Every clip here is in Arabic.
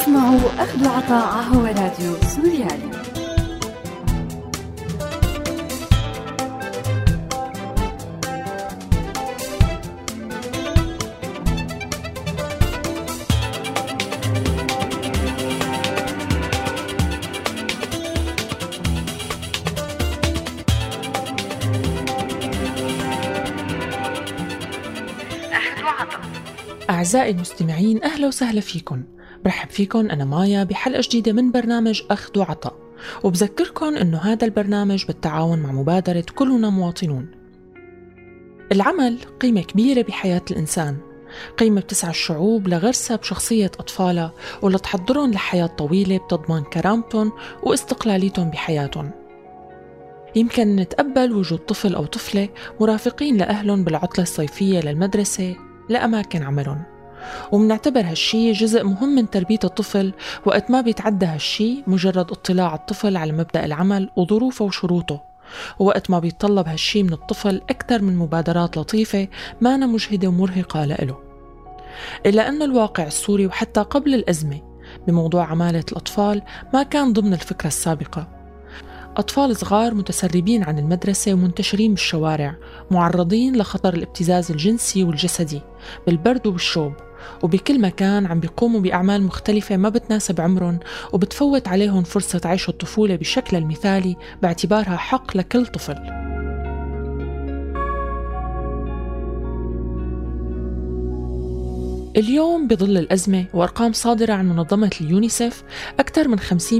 تسمعوا أخذ وعطاء هو راديو سوريالي. أعزائي المستمعين أهلا وسهلا فيكم. برحب فيكم أنا مايا بحلقة جديدة من برنامج أخذ وعطاء. وبذكركم أنه هذا البرنامج بالتعاون مع مبادرة كلنا مواطنون. العمل قيمة كبيرة بحياة الإنسان. قيمة بتسعى الشعوب لغرسها بشخصية أطفالها ولتحضرهم لحياة طويلة بتضمن كرامتهم واستقلاليتهم بحياتهم يمكن نتقبل وجود طفل أو طفلة مرافقين لأهلهم بالعطلة الصيفية للمدرسة لأماكن عملهم ومنعتبر هالشي جزء مهم من تربية الطفل وقت ما بيتعدى هالشي مجرد اطلاع الطفل على مبدأ العمل وظروفه وشروطه. ووقت ما بيتطلب هالشي من الطفل أكثر من مبادرات لطيفة مانا مجهدة ومرهقة لإله. إلا أن الواقع السوري وحتى قبل الأزمة بموضوع عمالة الأطفال ما كان ضمن الفكرة السابقة. أطفال صغار متسربين عن المدرسة ومنتشرين بالشوارع معرضين لخطر الابتزاز الجنسي والجسدي بالبرد وبالشوب وبكل مكان عم بيقوموا بأعمال مختلفة ما بتناسب عمرهم وبتفوت عليهم فرصة عيش الطفولة بشكل المثالي باعتبارها حق لكل طفل. اليوم بظل الأزمة وأرقام صادرة عن منظمة اليونيسف أكثر من 50%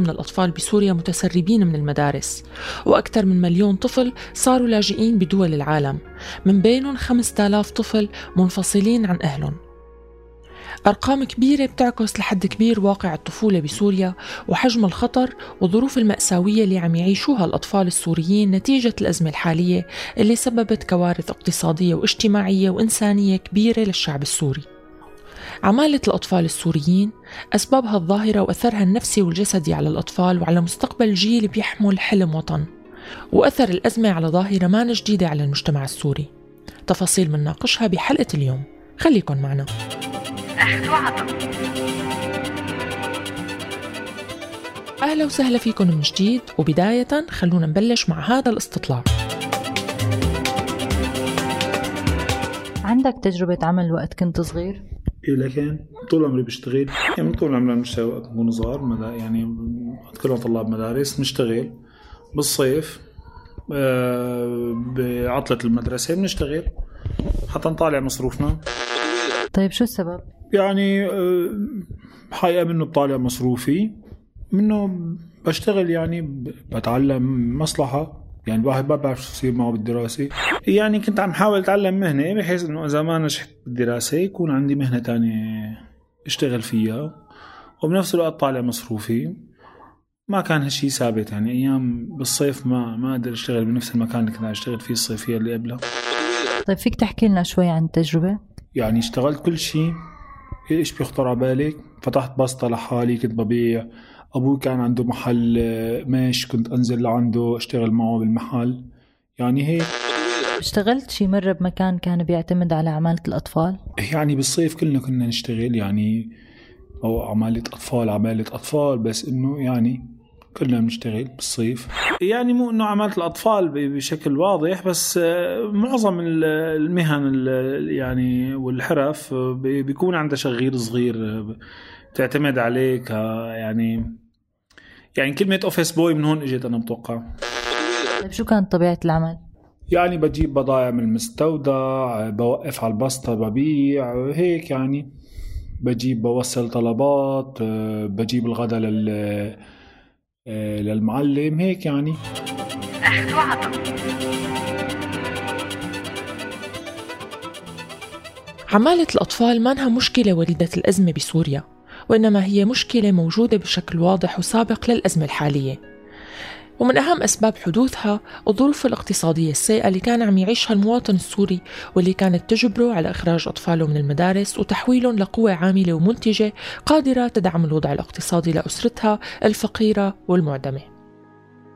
من الأطفال بسوريا متسربين من المدارس وأكثر من مليون طفل صاروا لاجئين بدول العالم. من بينهم 5000 طفل منفصلين عن أهلهم. أرقام كبيرة بتعكس لحد كبير واقع الطفولة بسوريا وحجم الخطر والظروف المأساوية اللي عم يعيشوها الأطفال السوريين نتيجة الأزمة الحالية اللي سببت كوارث اقتصادية واجتماعية وإنسانية كبيرة للشعب السوري. عمالة الأطفال السوريين أسبابها الظاهرة وأثرها النفسي والجسدي على الأطفال وعلى مستقبل جيل بيحمل حلم وطن. وأثر الأزمة على ظاهرة ما جديدة على المجتمع السوري. تفاصيل مناقشها بحلقة اليوم. خليكن معنا. أهلا وسهلا فيكم من جديد وبداية خلونا نبلش مع هذا الاستطلاع. عندك تجربة عمل وقت كنت صغير؟ إيه لكن طول عمري بشتغل. يعني من طول عمري بنشتغل وقت نكون صغار يعني كلنا طلاب مدارس نشتغل. بالصيف آه، بعطلة المدرسة بنشتغل. حتى نطالع مصروفنا. طيب شو السبب؟ يعني آه، حقيقة منه بطالع مصروفي منه بشتغل يعني بتعلم مصلحة. يعني الواحد ما بعرف شو يصير معه بالدراسة. يعني كنت عم حاول أتعلم مهنة بحيث إنه إذا ما نجحت بالدراسة يكون عندي مهنة تانية أشتغل فيها. وبنفس الوقت طالع مصروفي. ما كان هالشي ثابت يعني أيام بالصيف ما ما أقدر أشتغل بنفس المكان اللي كنت أشتغل فيه الصيفية اللي قبلها. طيب فيك تحكي لنا شوي عن التجربة؟ يعني اشتغلت كل شيء إيش بيخطر على بالك؟ فتحت بسطة لحالي كنت ببيع. أبوي كان عنده محل آه، ماش كنت أنزل لعنده أشتغل معه بالمحل. يعني هيك. اشتغلت شي مرة بمكان كان بيعتمد على عمالة الأطفال؟ يعني بالصيف كلنا كنا نشتغل يعني أو عمالة أطفال عمالة أطفال بس إنه يعني كلنا بنشتغل بالصيف. يعني مو إنه عمالة الأطفال بشكل واضح بس آه، معظم المهن يعني والحرف آه، بيكون عندها شغيل صغير تعتمد عليك يعني يعني كلمة office boy من هون إجت أنا متوقع. طيب شو كانت طبيعة العمل؟ يعني بجيب بضائع من المستودع بوقف على البسطة ببيع هيك يعني. بجيب بوصل طلبات بجيب الغداء لل للمعلم هيك يعني. عمالة الأطفال مانها مشكلة وليدة الأزمة بسوريا وإنما هي مشكلة موجودة بشكل واضح وسابق للأزمة الحالية. ومن أهم أسباب حدوثها الظروف الاقتصادية السيئة اللي كان عم يعيشها المواطن السوري واللي كانت تجبره على إخراج أطفاله من المدارس وتحويلهم لقوة عاملة ومنتجة قادرة تدعم الوضع الاقتصادي لأسرتها الفقيرة والمعدمة.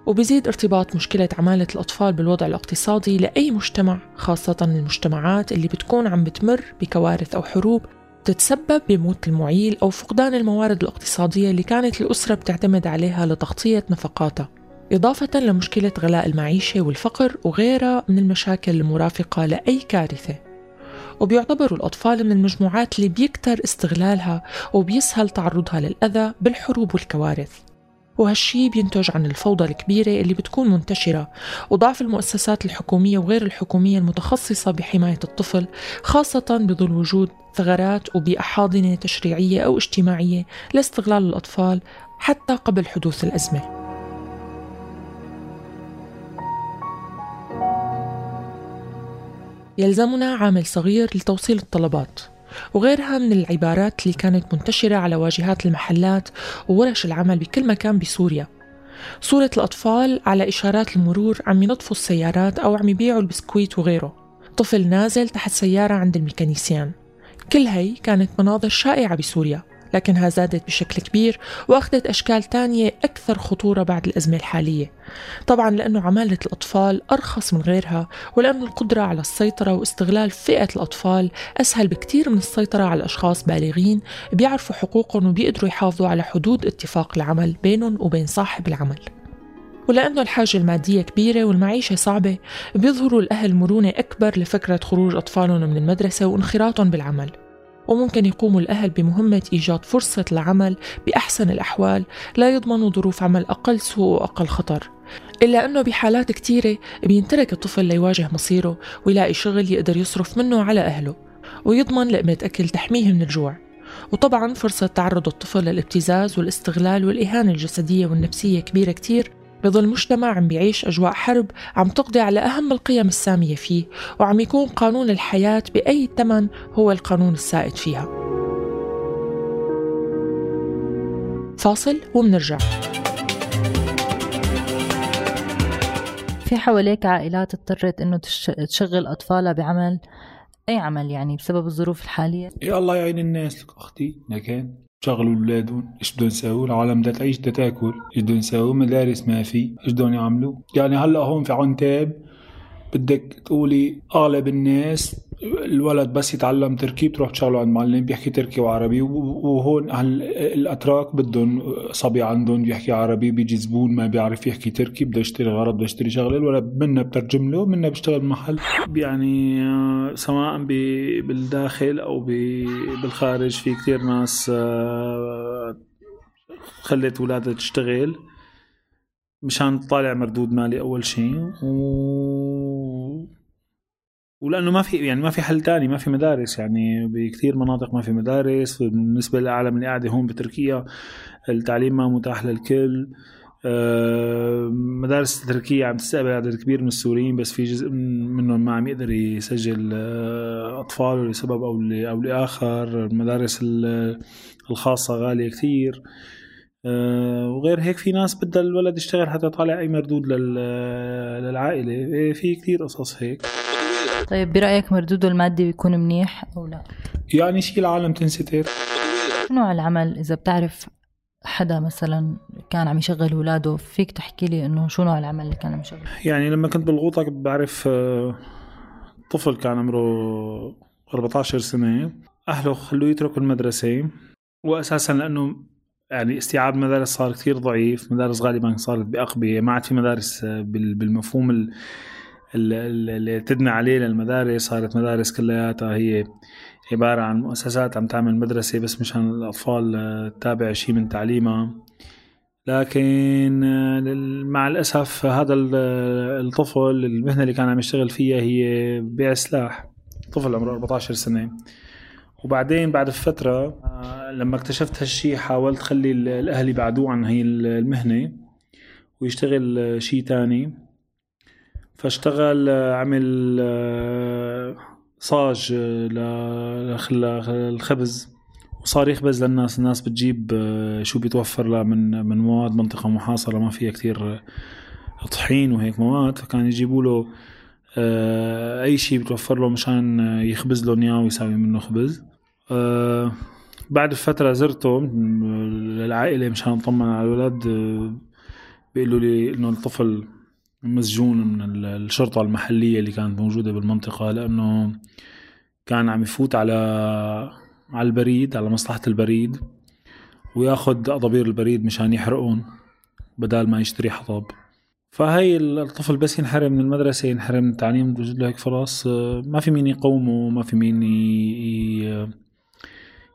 وبزيد ارتباط مشكلة عمالة الأطفال بالوضع الاقتصادي لأي مجتمع خاصة المجتمعات اللي بتكون عم بتمر بكوارث أو حروب تتسبب بموت المعيل أو فقدان الموارد الاقتصادية اللي كانت الأسرة بتعتمد عليها لتغطية نفقاتها. إضافة لمشكلة غلاء المعيشة والفقر وغيرها من المشاكل المرافقة لأي كارثة. وبيعتبروا الأطفال من المجموعات اللي بيكتر استغلالها وبيسهل تعرضها للأذى بالحروب والكوارث. وهالشي بينتج عن الفوضى الكبيرة اللي بتكون منتشرة. وضعف المؤسسات الحكومية وغير الحكومية المتخصصة بحماية الطفل خاصة بظل وجود ثغرات وبيئة حاضنة تشريعية أو اجتماعية لاستغلال الأطفال حتى قبل حدوث الأزمة. يلزمنا عامل صغير لتوصيل الطلبات وغيرها من العبارات اللي كانت منتشرة على واجهات المحلات وورش العمل بكل مكان بسوريا. صورة الأطفال على إشارات المرور عم ينظفوا السيارات أو عم يبيعوا البسكويت وغيره. طفل نازل تحت سيارة عند الميكانيسيان. كل هي كانت مناظر شائعة بسوريا. لكنها زادت بشكل كبير وأخذت أشكال تانية أكثر خطورة بعد الأزمة الحالية. طبعا لأنه عمالة الأطفال أرخص من غيرها ولأن القدرة على السيطرة واستغلال فئة الأطفال أسهل بكثير من السيطرة على أشخاص بالغين بيعرفوا حقوقهم وبيقدروا يحافظوا على حدود اتفاق العمل بينهم وبين صاحب العمل. ولأنه الحاجة المادية كبيرة والمعيشة صعبة بيظهروا الأهل مرونة أكبر لفكرة خروج أطفالهم من المدرسة وانخراطهم بالعمل. وممكن يقوموا الأهل بمهمة إيجاد فرصة العمل بأحسن الأحوال لا يضمنوا ظروف عمل أقل سوء وأقل خطر. إلا أنه بحالات كتيرة بينترك الطفل ليواجه مصيره ويلاقي شغل يقدر يصرف منه على أهله ويضمن لقمة أكل تحميه من الجوع. وطبعا فرصة تعرض الطفل للابتزاز والاستغلال والإهانة الجسدية والنفسية كبيرة كتير بظل مجتمع عم بيعيش أجواء حرب عم تقضي على أهم القيم السامية فيه وعم يكون قانون الحياة بأي ثمن هو القانون السائد فيها. فاصل ومنرجع. في حواليك عائلات اضطرت إنه تشغل أطفالها بعمل أي عمل يعني بسبب الظروف الحالية؟ يا الله يعين الناس أختي لكن شغلوا اولادهم إيش بدهم يسووا العالم بدها تعيش بدها تاكل. إيش بدهم يسووا مدارس ما في. إيش بدهم يعملوا؟ يعني هلأ هون في عنتاب بدك تقولي اغلب الناس الولد بس يتعلم تركي بتروح تشغله عند معلم بيحكي تركي وعربي وهون الأتراك بدهم صبي عندهم بيحكي عربي بيجي زبون ما بيعرف يحكي تركي بده يشتري غرض بده يشتري شغلة الولد منا بترجم له منا بيشتغل بمحل يعني آه، سواء بالداخل أو بالخارج في كثير ناس آه، خلت اولادها تشتغل. مشان تطالع مردود مالي أول شيء و ولأنه ما في يعني ما في حل تاني ما في مدارس. يعني بكثير مناطق ما في مدارس. بالنسبة للعالم اللي قاعدة هون بتركيا التعليم ما متاح للكل. آه، مدارس التركية عم تستقبل عدد كبير من السوريين بس في جزء منهم ما عم يقدر يسجل آه، أطفاله لسبب أو أو لآخر. المدارس الخاصة غالية كثير. وغير هيك في ناس بدها الولد يشتغل حتى يطلع أي مردود للعائلة. إيه، في كثير قصص هيك. طيب برأيك مردوده المادي بيكون منيح أو لا؟ يعني شيء العالم تنستر نوع العمل؟ إذا بتعرف حدا مثلا كان عم يشغل اولاده فيك تحكي لي إنه شو نوع العمل اللي كان عم يشغله يعني لما كنت بالغوطة كنت بعرف آه، طفل كان عمره 14 سنة. أهله خلوه يترك المدرسة وأساسا لأنه يعني استيعاب المدارس صار كثير ضعيف مدارس غالبا صارت بأقبية ما عاد في مدارس آه، بالمفهوم اللي تدنى عليه للمدارس صارت مدارس كلياتها هي عبارة عن مؤسسات عم تعمل مدرسة بس مشان الأطفال آه، تتابع شيء من تعليمها. لكن آه، مع الأسف هذا الطفل المهنة اللي كان عم يشتغل فيها هي بيع سلاح. طفل عمره 14 سنة. وبعدين بعد فترة آه، لما اكتشفت هالشي حاولت خلي الأهل يبعدوه عن هي المهنة ويشتغل شيء تاني. فاشتغل عمل صاج للخبز. وصار يخبز للناس الناس بتجيب شو بيتوفر لها من من مواد منطقة محاصرة ما فيها كتير طحين وهيك مواد. فكان يجيبوا له أي شيء بتوفر له مشان يخبز لهم اياه ويساوي منه خبز. بعد فترة زرته للعائلة مشان أطمن على الولد بيقولوا لي إنه الطفل مسجون من الشرطة المحلية اللي كانت موجودة بالمنطقة لأنه كان عم يفوت على على البريد على مصلحة البريد وياخد أضابير البريد مشان يحرقون بدال ما يشتري حطب فهي الطفل بس ينحرم من المدرسة ينحرم من التعليم توجد له هيك فرص آه، ما في مين يقومه ما في مين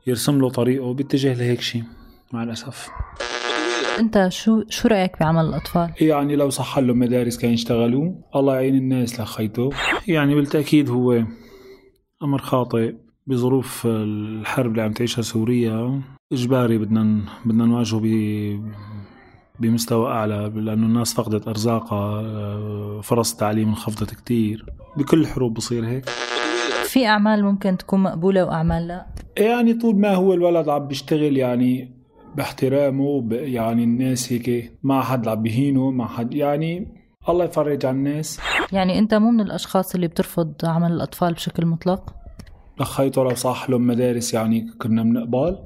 يرسم له طريقه بيتجه لهيك شيء مع الأسف. انت شو شو رأيك بعمل الأطفال؟ يعني لو صح لهم مدارس كان يشتغلوا الله يعين الناس لخيته. يعني بالتأكيد هو أمر خاطئ بظروف الحرب اللي عم تعيشها سوريا. إجباري بدنا بدنا نواجهه بمستوى أعلى لأنه الناس فقدت أرزاقها فرص التعليم انخفضت كتير. بكل الحروب بصير هيك. في أعمال ممكن تكون مقبولة وأعمال لا؟ يعني طول ما هو الولد عم بيشتغل يعني باحترامه يعني الناس هيك ما حد عم بيهينه ما حد يعني الله يفرج على الناس. يعني أنت مو من الأشخاص اللي بترفض عمل الأطفال بشكل مطلق؟ لخيته لو صح لهم مدارس يعني كنا بنقبل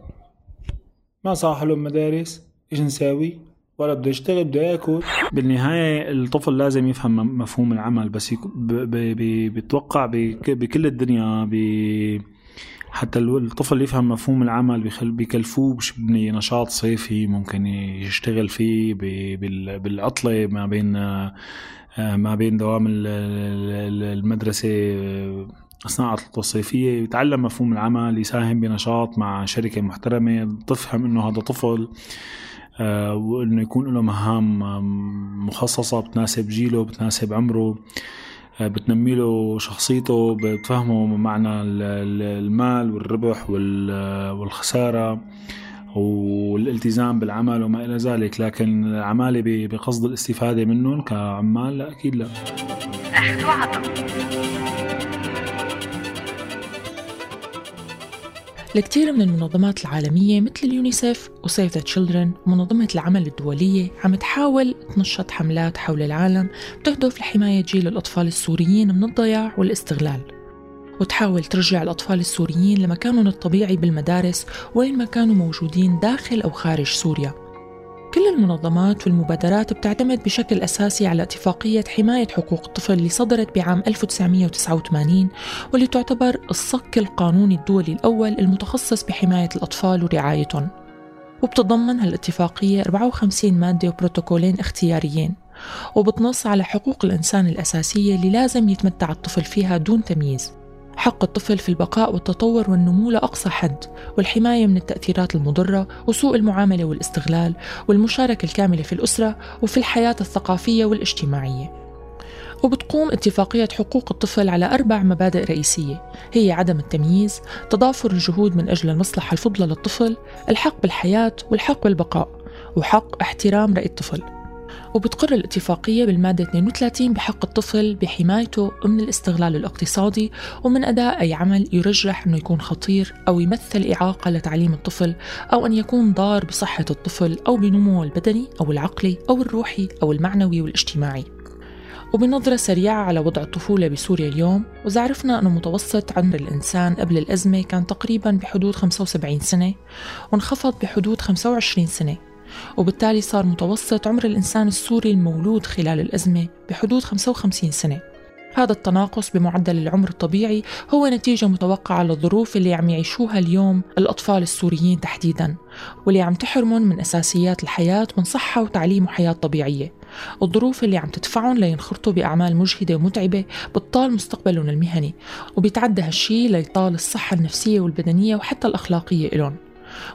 ما صح لهم مدارس إيش نساوي؟ ولا بده يشتغل بده ياكل. بالنهاية الطفل لازم يفهم مفهوم العمل بس بيتوقع بكل الدنيا حتى الطفل يفهم مفهوم العمل بيخل بيكلفوه بني نشاط صيفي ممكن يشتغل فيه بالعطلة ما بين ما بين دوام المدرسة أثناء عطلته الصيفية يتعلم مفهوم العمل يساهم بنشاط مع شركة محترمة تفهم إنه هذا طفل آه، وإنه يكون له مهام مخصصة بتناسب جيله بتناسب عمره بتنمي له شخصيته بتفهمه معنى المال والربح والخسارة والالتزام بالعمل وما إلى ذلك. لكن العمالة بقصد الاستفادة منهم كعمال لا أكيد لا. لكثير من المنظمات العالمية مثل اليونيسيف و Save the Children ومنظمة العمل الدولية عم تحاول تنشط حملات حول العالم بتهدف لحماية جيل الأطفال السوريين من الضياع والاستغلال. وتحاول ترجع الأطفال السوريين لمكانهم الطبيعي بالمدارس وين ما كانوا موجودين داخل أو خارج سوريا. كل المنظمات والمبادرات بتعتمد بشكل أساسي على اتفاقية حماية حقوق الطفل اللي صدرت بعام 1989 واللي تعتبر الصك القانوني الدولي الأول المتخصص بحماية الأطفال ورعايتهم. وبتضمن هالاتفاقية 54 مادة وبروتوكولين اختياريين وبتنص على حقوق الإنسان الأساسية اللي لازم يتمتع الطفل فيها دون تمييز. حق الطفل في البقاء والتطور والنمو لأقصى حد والحماية من التأثيرات المضرة وسوء المعاملة والاستغلال والمشاركة الكاملة في الأسرة وفي الحياة الثقافية والاجتماعية. وبتقوم اتفاقية حقوق الطفل على أربع مبادئ رئيسية. هي عدم التمييز، تضافر الجهود من أجل المصلحة الفضلى للطفل، الحق بالحياة والحق بالبقاء، وحق احترام رأي الطفل. وبتقر الاتفاقية بالمادة 32 بحق الطفل بحمايته من الاستغلال الاقتصادي ومن أداء أي عمل يرجح أنه يكون خطير أو يمثل إعاقة لتعليم الطفل أو أن يكون ضار بصحة الطفل أو بنموه البدني أو العقلي أو الروحي أو المعنوي والاجتماعي. وبنظرة سريعة على وضع الطفولة بسوريا اليوم وإذا عرفنا أنه متوسط عمر الإنسان قبل الأزمة كان تقريبا بحدود 75 سنة وانخفض بحدود 25 سنة. وبالتالي صار متوسط عمر الإنسان السوري المولود خلال الأزمة بحدود 55 سنة. هذا التناقص بمعدل العمر الطبيعي هو نتيجة متوقعة للظروف اللي عم يعيشوها اليوم الأطفال السوريين تحديدا واللي عم تحرمهم من أساسيات الحياة من صحة وتعليم وحياة طبيعية. الظروف اللي عم تدفعهم لينخرطوا بأعمال مجهدة ومتعبة بتطال مستقبلهم المهني وبيتعدى هالشي ليطال الصحة النفسية والبدنية وحتى الأخلاقية إلهم.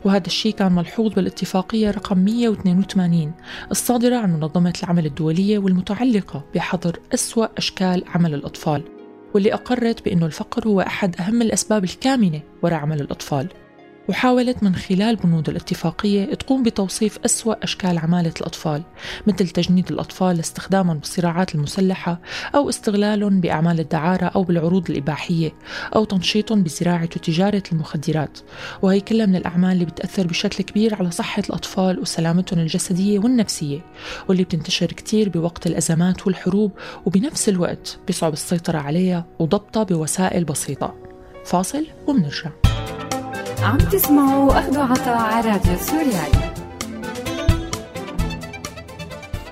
وهذا الشيء كان ملحوظ بالاتفاقية رقم 182 الصادرة عن منظمة العمل الدولية والمتعلقة بحظر أسوأ أشكال عمل الأطفال واللي أقرت بأنه الفقر هو أحد أهم الأسباب الكامنة وراء عمل الأطفال. وحاولت من خلال بنود الاتفاقية تقوم بتوصيف أسوأ أشكال عمالة الأطفال مثل تجنيد الأطفال لاستخدامهم بالصراعات المسلحة أو استغلالهم بأعمال الدعارة أو بالعروض الإباحية أو تنشيطهم بزراعة وتجارة المخدرات. وهي كلها من الأعمال اللي بتأثر بشكل كبير على صحة الأطفال وسلامتهم الجسدية والنفسية واللي بتنتشر كتير بوقت الأزمات والحروب وبنفس الوقت بيصعب السيطرة عليها وضبطها بوسائل بسيطة. فاصل ومنرجع عم تسمعوا أخذوا عطاء على راديو سوريالي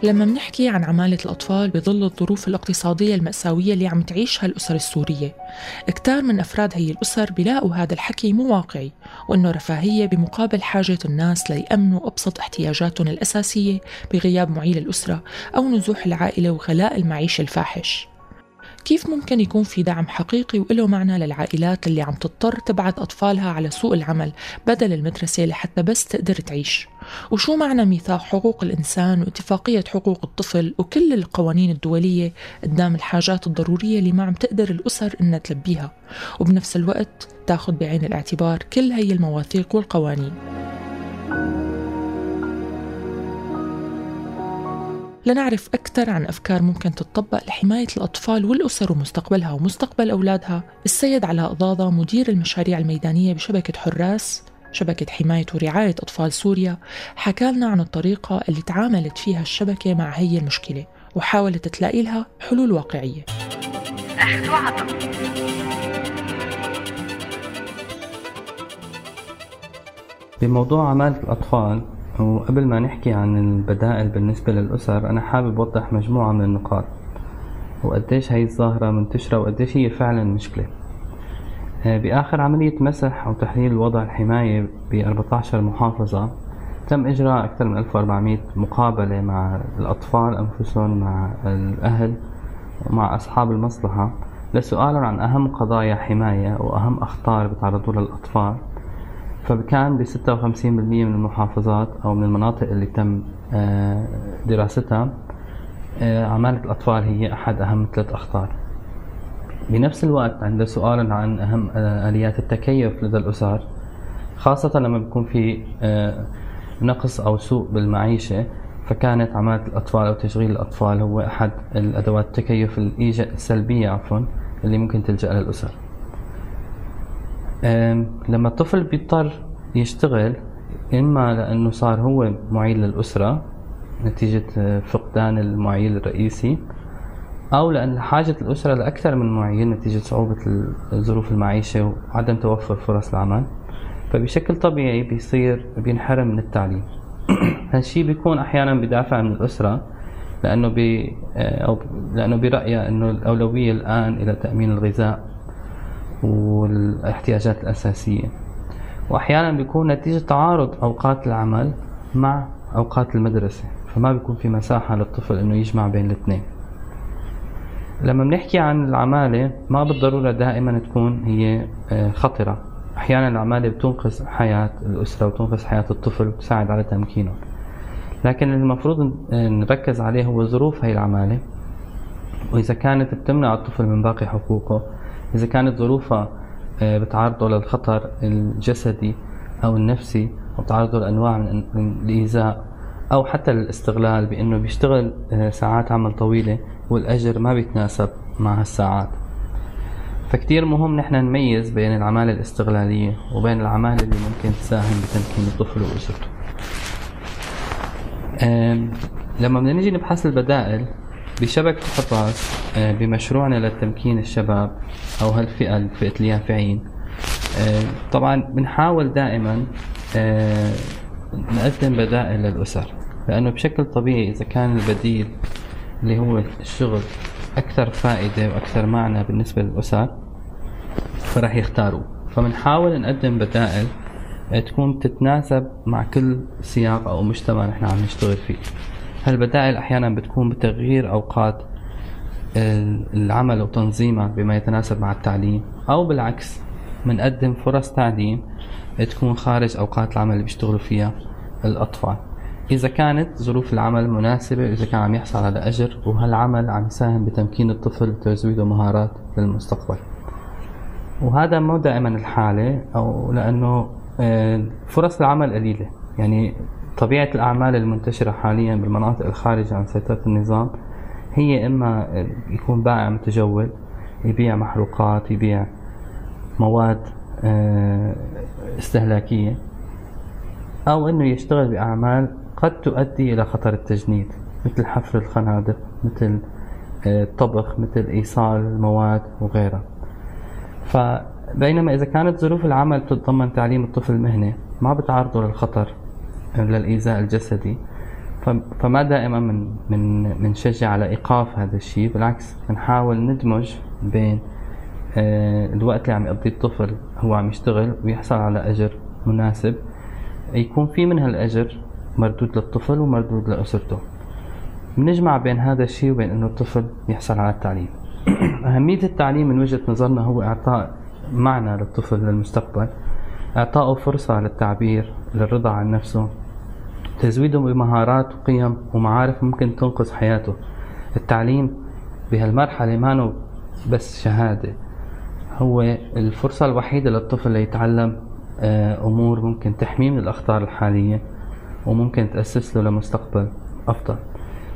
لما منحكي عن عمالة الأطفال بظل الظروف الاقتصادية المأساوية اللي عم تعيشها الأسر السورية. كتار من أفراد هي الأسر بيلاقوا هذا الحكي مو واقعي وإنه رفاهية بمقابل حاجة الناس ليأمنوا أبسط احتياجاتهم الأساسية بغياب معيل الأسرة أو نزوح العائلة وغلاء المعيشة الفاحش. كيف ممكن يكون في دعم حقيقي وله معنى للعائلات اللي عم تضطر تبعت أطفالها على سوق العمل بدل المدرسة لحتى بس تقدر تعيش؟ وشو معنى ميثاق حقوق الإنسان واتفاقية حقوق الطفل وكل القوانين الدولية قدام الحاجات الضرورية اللي ما عم تقدر الأسر إنها تلبيها؟ وبنفس الوقت تاخذ بعين الاعتبار كل هي المواثيق والقوانين. لنعرف أكثر عن أفكار ممكن تطبق لحماية الأطفال والأسر ومستقبلها ومستقبل أولادها. السيد علاء ضاضة مدير المشاريع الميدانية بشبكة حراس شبكة حماية ورعاية أطفال سوريا حكى لنا عن الطريقة اللي تعاملت فيها الشبكة مع هي المشكلة وحاولت تلاقي لها حلول واقعية. أخذ بموضوع عمالة الأطفال وقبل ما نحكي عن البدائل بالنسبة للأسر أنا حابب أوضح مجموعة من النقاط. وقديش هاي الظاهرة منتشرة وقديش هي فعلا مشكلة. آه، بآخر عملية مسح أو تحليل وضع الحماية ب 14 محافظة تم إجراء أكثر من 1400 مقابلة مع الأطفال أنفسهم مع الأهل ومع أصحاب المصلحة. لسؤالهم عن أهم قضايا حماية وأهم أخطار بتعرضوا للأطفال. فكان ب 56% من المحافظات أو من المناطق اللي تم آه، دراستها. آه، عمالة الأطفال هي أحد أهم ثلاث أخطار. بنفس الوقت عند سؤال عن أهم آه، آليات التكيف لدى الأسر خاصة لما بيكون في نقص أو سوء بالمعيشة فكانت عمالة الأطفال أو تشغيل الأطفال هو أحد الأدوات التكيف السلبية عفوا اللي ممكن تلجأ للأسر. لما الطفل بيضطر يشتغل إما لأنه صار هو معيل للأسرة نتيجة آه، فقدان المعيل الرئيسي أو لأن حاجة الأسرة لأكثر من معيل نتيجة صعوبة ظروف المعيشة وعدم توفر فرص العمل فبشكل طبيعي بيصير بينحرم من التعليم. هالشي بيكون أحيانا بدافع من الأسرة لأنه بي آه، أو لأنه برأيه أنه الأولوية الآن إلى تأمين الغذاء. والاحتياجات الأساسية. وأحيانا بيكون نتيجة تعارض أوقات العمل مع أوقات المدرسة فما بيكون في مساحة للطفل إنه يجمع بين الاثنين. لما بنحكي عن العمالة ما بالضرورة دائما تكون هي آه، خطرة. أحيانا العمالة بتنقذ حياة الأسرة وتنقذ حياة الطفل وتساعد على تمكينه. لكن المفروض نركز عليه هو ظروف هاي العمالة. وإذا كانت بتمنع الطفل من باقي حقوقه إذا كانت ظروفها آه، بتعرضه للخطر الجسدي أو النفسي أو بتعرضه لأنواع من الإيذاء أو حتى الاستغلال بأنه بيشتغل آه، ساعات عمل طويلة والأجر ما بيتناسب مع هالساعات. فكتير مهم نحن نميز بين العمالة الاستغلالية وبين العمالة اللي ممكن تساهم بتمكين الطفل وأسرته. لما بدنا نيجي نبحث البدائل بشبكة آه، بمشروعنا لتمكين الشباب أو هالفئة فئة اليافعين آه، طبعا بنحاول دائما آه، نقدم بدائل للأسر. لأنه بشكل طبيعي إذا كان البديل اللي هو الشغل أكثر فائدة وأكثر معنى بالنسبة للأسر فرح يختاروا فبنحاول نقدم بدائل تكون تتناسب مع كل سياق أو مجتمع نحن عم نشتغل فيه. هالبدائل أحيانا بتكون بتغيير أوقات العمل وتنظيمها بما يتناسب مع التعليم أو بالعكس بنقدم فرص تعليم تكون خارج أوقات العمل اللي بيشتغلوا فيها الأطفال. إذا كانت ظروف العمل مناسبة إذا كان عم يحصل على أجر وهالعمل عم يساهم بتمكين الطفل وتزويده مهارات للمستقبل. وهذا مو دائما الحالة أو لأنه آه، فرص العمل قليلة. يعني طبيعة الأعمال المنتشرة حاليا بالمناطق الخارجة عن سيطرة النظام هي إما يكون بائع متجول يبيع محروقات يبيع مواد آه، استهلاكية أو إنه يشتغل بأعمال قد تؤدي إلى خطر التجنيد مثل حفر الخنادق مثل الطبخ آه، مثل إيصال المواد وغيرها. فبينما إذا كانت ظروف العمل تتضمن تعليم الطفل مهنة ما بتعرضه للخطر. للإيذاء الجسدي. فما دائما من من بنشجع على إيقاف هذا الشيء بالعكس بنحاول ندمج بين آه، الوقت اللي عم يقضيه الطفل هو عم يشتغل ويحصل على أجر مناسب. يكون في من هالأجر مردود للطفل ومردود لأسرته. بنجمع بين هذا الشيء وبين إنه الطفل يحصل على التعليم. أهمية التعليم من وجهة نظرنا هو إعطاء معنى للطفل للمستقبل اعطائه فرصة للتعبير للرضا عن نفسه تزويده بمهارات وقيم ومعارف ممكن تنقذ حياته. التعليم بهالمرحلة ما بس شهادة. هو الفرصة الوحيدة للطفل ليتعلم آه، أمور ممكن تحميه من الأخطار الحالية وممكن تأسس له لمستقبل أفضل.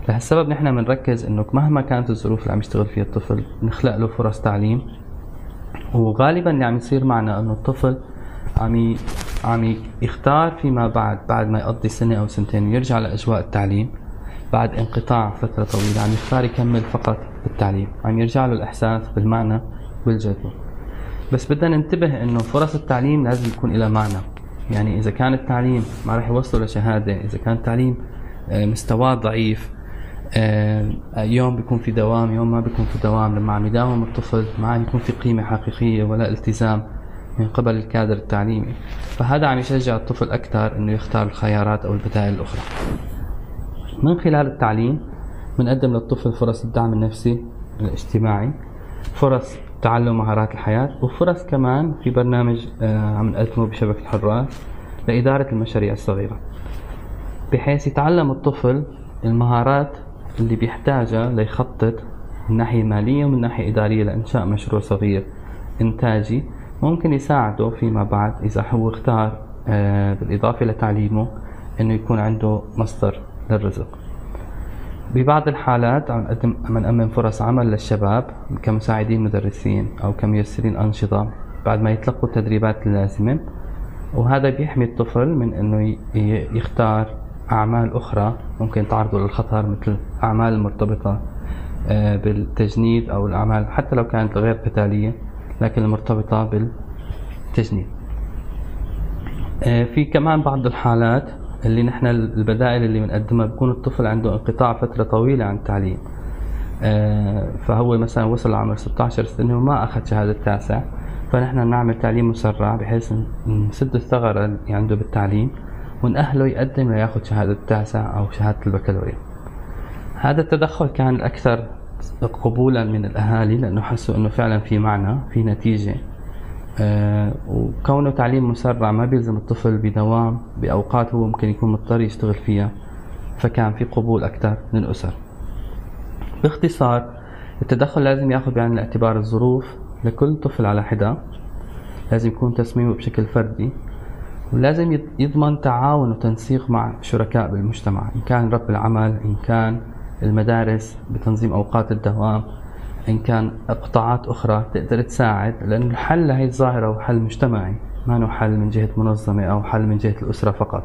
لهالسبب نحن بنركز إنه مهما كانت الظروف اللي عم يشتغل فيها الطفل نخلق له فرص تعليم. وغالبا اللي عم يصير معنا إنه الطفل عم. عم يختار فيما بعد بعد ما يقضي سنة أو سنتين ويرجع لأجواء التعليم بعد انقطاع فترة طويلة عم يختار يكمل فقط بالتعليم عم يرجع له الإحساس بالمعنى والجذب بس بدنا ننتبه إنه فرص التعليم لازم يكون لها معنى. يعني إذا كان التعليم ما راح يوصله لشهادة إذا كان التعليم آه، مستواه ضعيف آه، يوم بيكون في دوام يوم ما بيكون في دوام لما عم يداوم الطفل ما عم يكون في قيمة حقيقية ولا التزام. من قبل الكادر التعليمي. فهذا عم يشجع الطفل أكثر إنه يختار الخيارات أو البدائل الأخرى. من خلال التعليم بنقدم للطفل فرص الدعم النفسي الاجتماعي فرص تعلم مهارات الحياة وفرص كمان في برنامج آه، عم نقدمه بشبكة حراس لإدارة المشاريع الصغيرة. بحيث يتعلم الطفل المهارات اللي بيحتاجها ليخطط من ناحية مالية ومن ناحية إدارية لإنشاء مشروع صغير إنتاجي. ممكن يساعده فيما بعد إذا هو اختار آه، بالإضافة لتعليمه إنه يكون عنده مصدر للرزق. ببعض الحالات عم نقدم عم نأمن فرص عمل للشباب كمساعدين مدرسين أو كميسرين أنشطة بعد ما يتلقوا التدريبات اللازمة وهذا بيحمي الطفل من إنه يختار أعمال أخرى ممكن تعرضه للخطر مثل أعمال المرتبطة آه، بالتجنيد أو الأعمال حتى لو كانت غير قتالية. لكن المرتبطة بالتجنيد. آه، في كمان بعض الحالات اللي نحن البدائل اللي بنقدمها بكون الطفل عنده انقطاع فترة طويلة عن التعليم. آه، فهو مثلا وصل لعمر 16 سنة وما أخذ شهادة تاسع فنحن نعمل تعليم مسرع بحيث نسد الثغرة اللي عنده بالتعليم ونأهله يقدم لياخذ شهادة تاسع أو شهادة البكالوريا. هذا التدخل كان الأكثر قبولا من الأهالي لأنه حسوا أنه فعلا في معنى في نتيجة. آه، وكونه تعليم مسرع ما بيلزم الطفل بدوام بأوقات هو ممكن يكون مضطر يشتغل فيها فكان في قبول أكثر من الأسر. باختصار التدخل لازم يأخذ بعين الاعتبار الظروف لكل طفل على حدة. لازم يكون تصميمه بشكل فردي. ولازم يض- يضمن تعاون وتنسيق مع شركاء بالمجتمع إن كان رب العمل إن كان المدارس بتنظيم أوقات الدوام إن كان قطاعات أخرى تقدر تساعد لأن الحل لهي الظاهرة هو حل مجتمعي ما هو حل من جهة منظمة أو حل من جهة الأسرة فقط.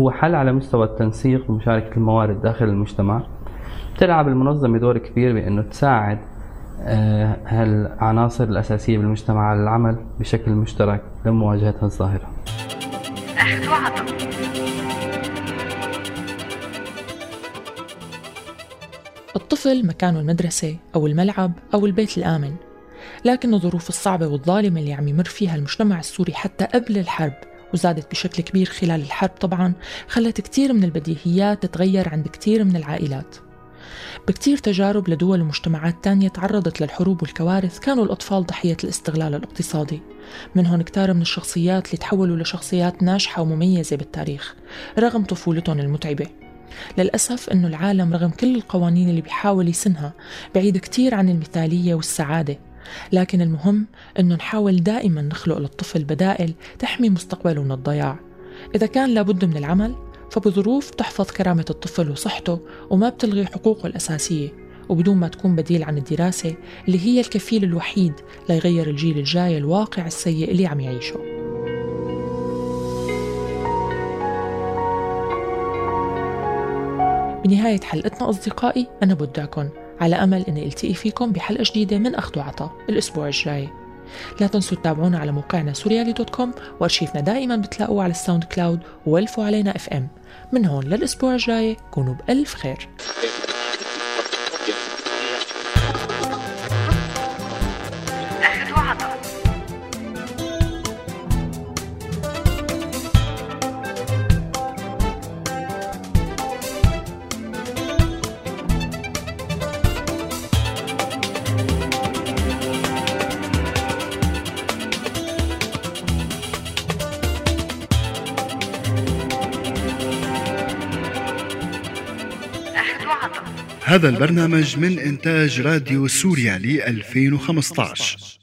هو حل على مستوى التنسيق ومشاركة الموارد داخل المجتمع. تلعب المنظمة دور كبير بأنه تساعد آه، هالعناصر الأساسية بالمجتمع على العمل بشكل مشترك لمواجهة هالظاهرة الطفل مكانه المدرسة أو الملعب أو البيت الآمن. لكن الظروف الصعبة والظالمة اللي عم يمر فيها المجتمع السوري حتى قبل الحرب وزادت بشكل كبير خلال الحرب طبعا خلت كتير من البديهيات تتغير عند كتير من العائلات. بكتير تجارب لدول ومجتمعات تانية تعرضت للحروب والكوارث كانوا الأطفال ضحية الاستغلال الاقتصادي. منهم كتار من الشخصيات اللي تحولوا لشخصيات ناجحة ومميزة بالتاريخ رغم طفولتهم المتعبة. للأسف أنه العالم رغم كل القوانين اللي بيحاول يسنها بعيد كتير عن المثالية والسعادة لكن المهم أنه نحاول دائما نخلق للطفل بدائل تحمي مستقبله من الضياع. إذا كان لابد من العمل فبظروف تحفظ كرامة الطفل وصحته وما بتلغي حقوقه الأساسية وبدون ما تكون بديل عن الدراسة اللي هي الكفيل الوحيد ليغير الجيل الجاي الواقع السيء اللي عم يعيشه. بنهاية حلقتنا أصدقائي أنا بودعكم على أمل أني ألتقي فيكم بحلقة جديدة من أخذ وعطاء الأسبوع الجاي. لا تنسوا تتابعونا على موقعنا سوريالي dot com وأرشيفنا دائما بتلاقوه على ال SoundCloud والفوا علينا FM من هون للأسبوع الجاي كونوا بألف خير. هذا البرنامج من إنتاج راديو سوريالي 2015